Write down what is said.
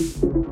you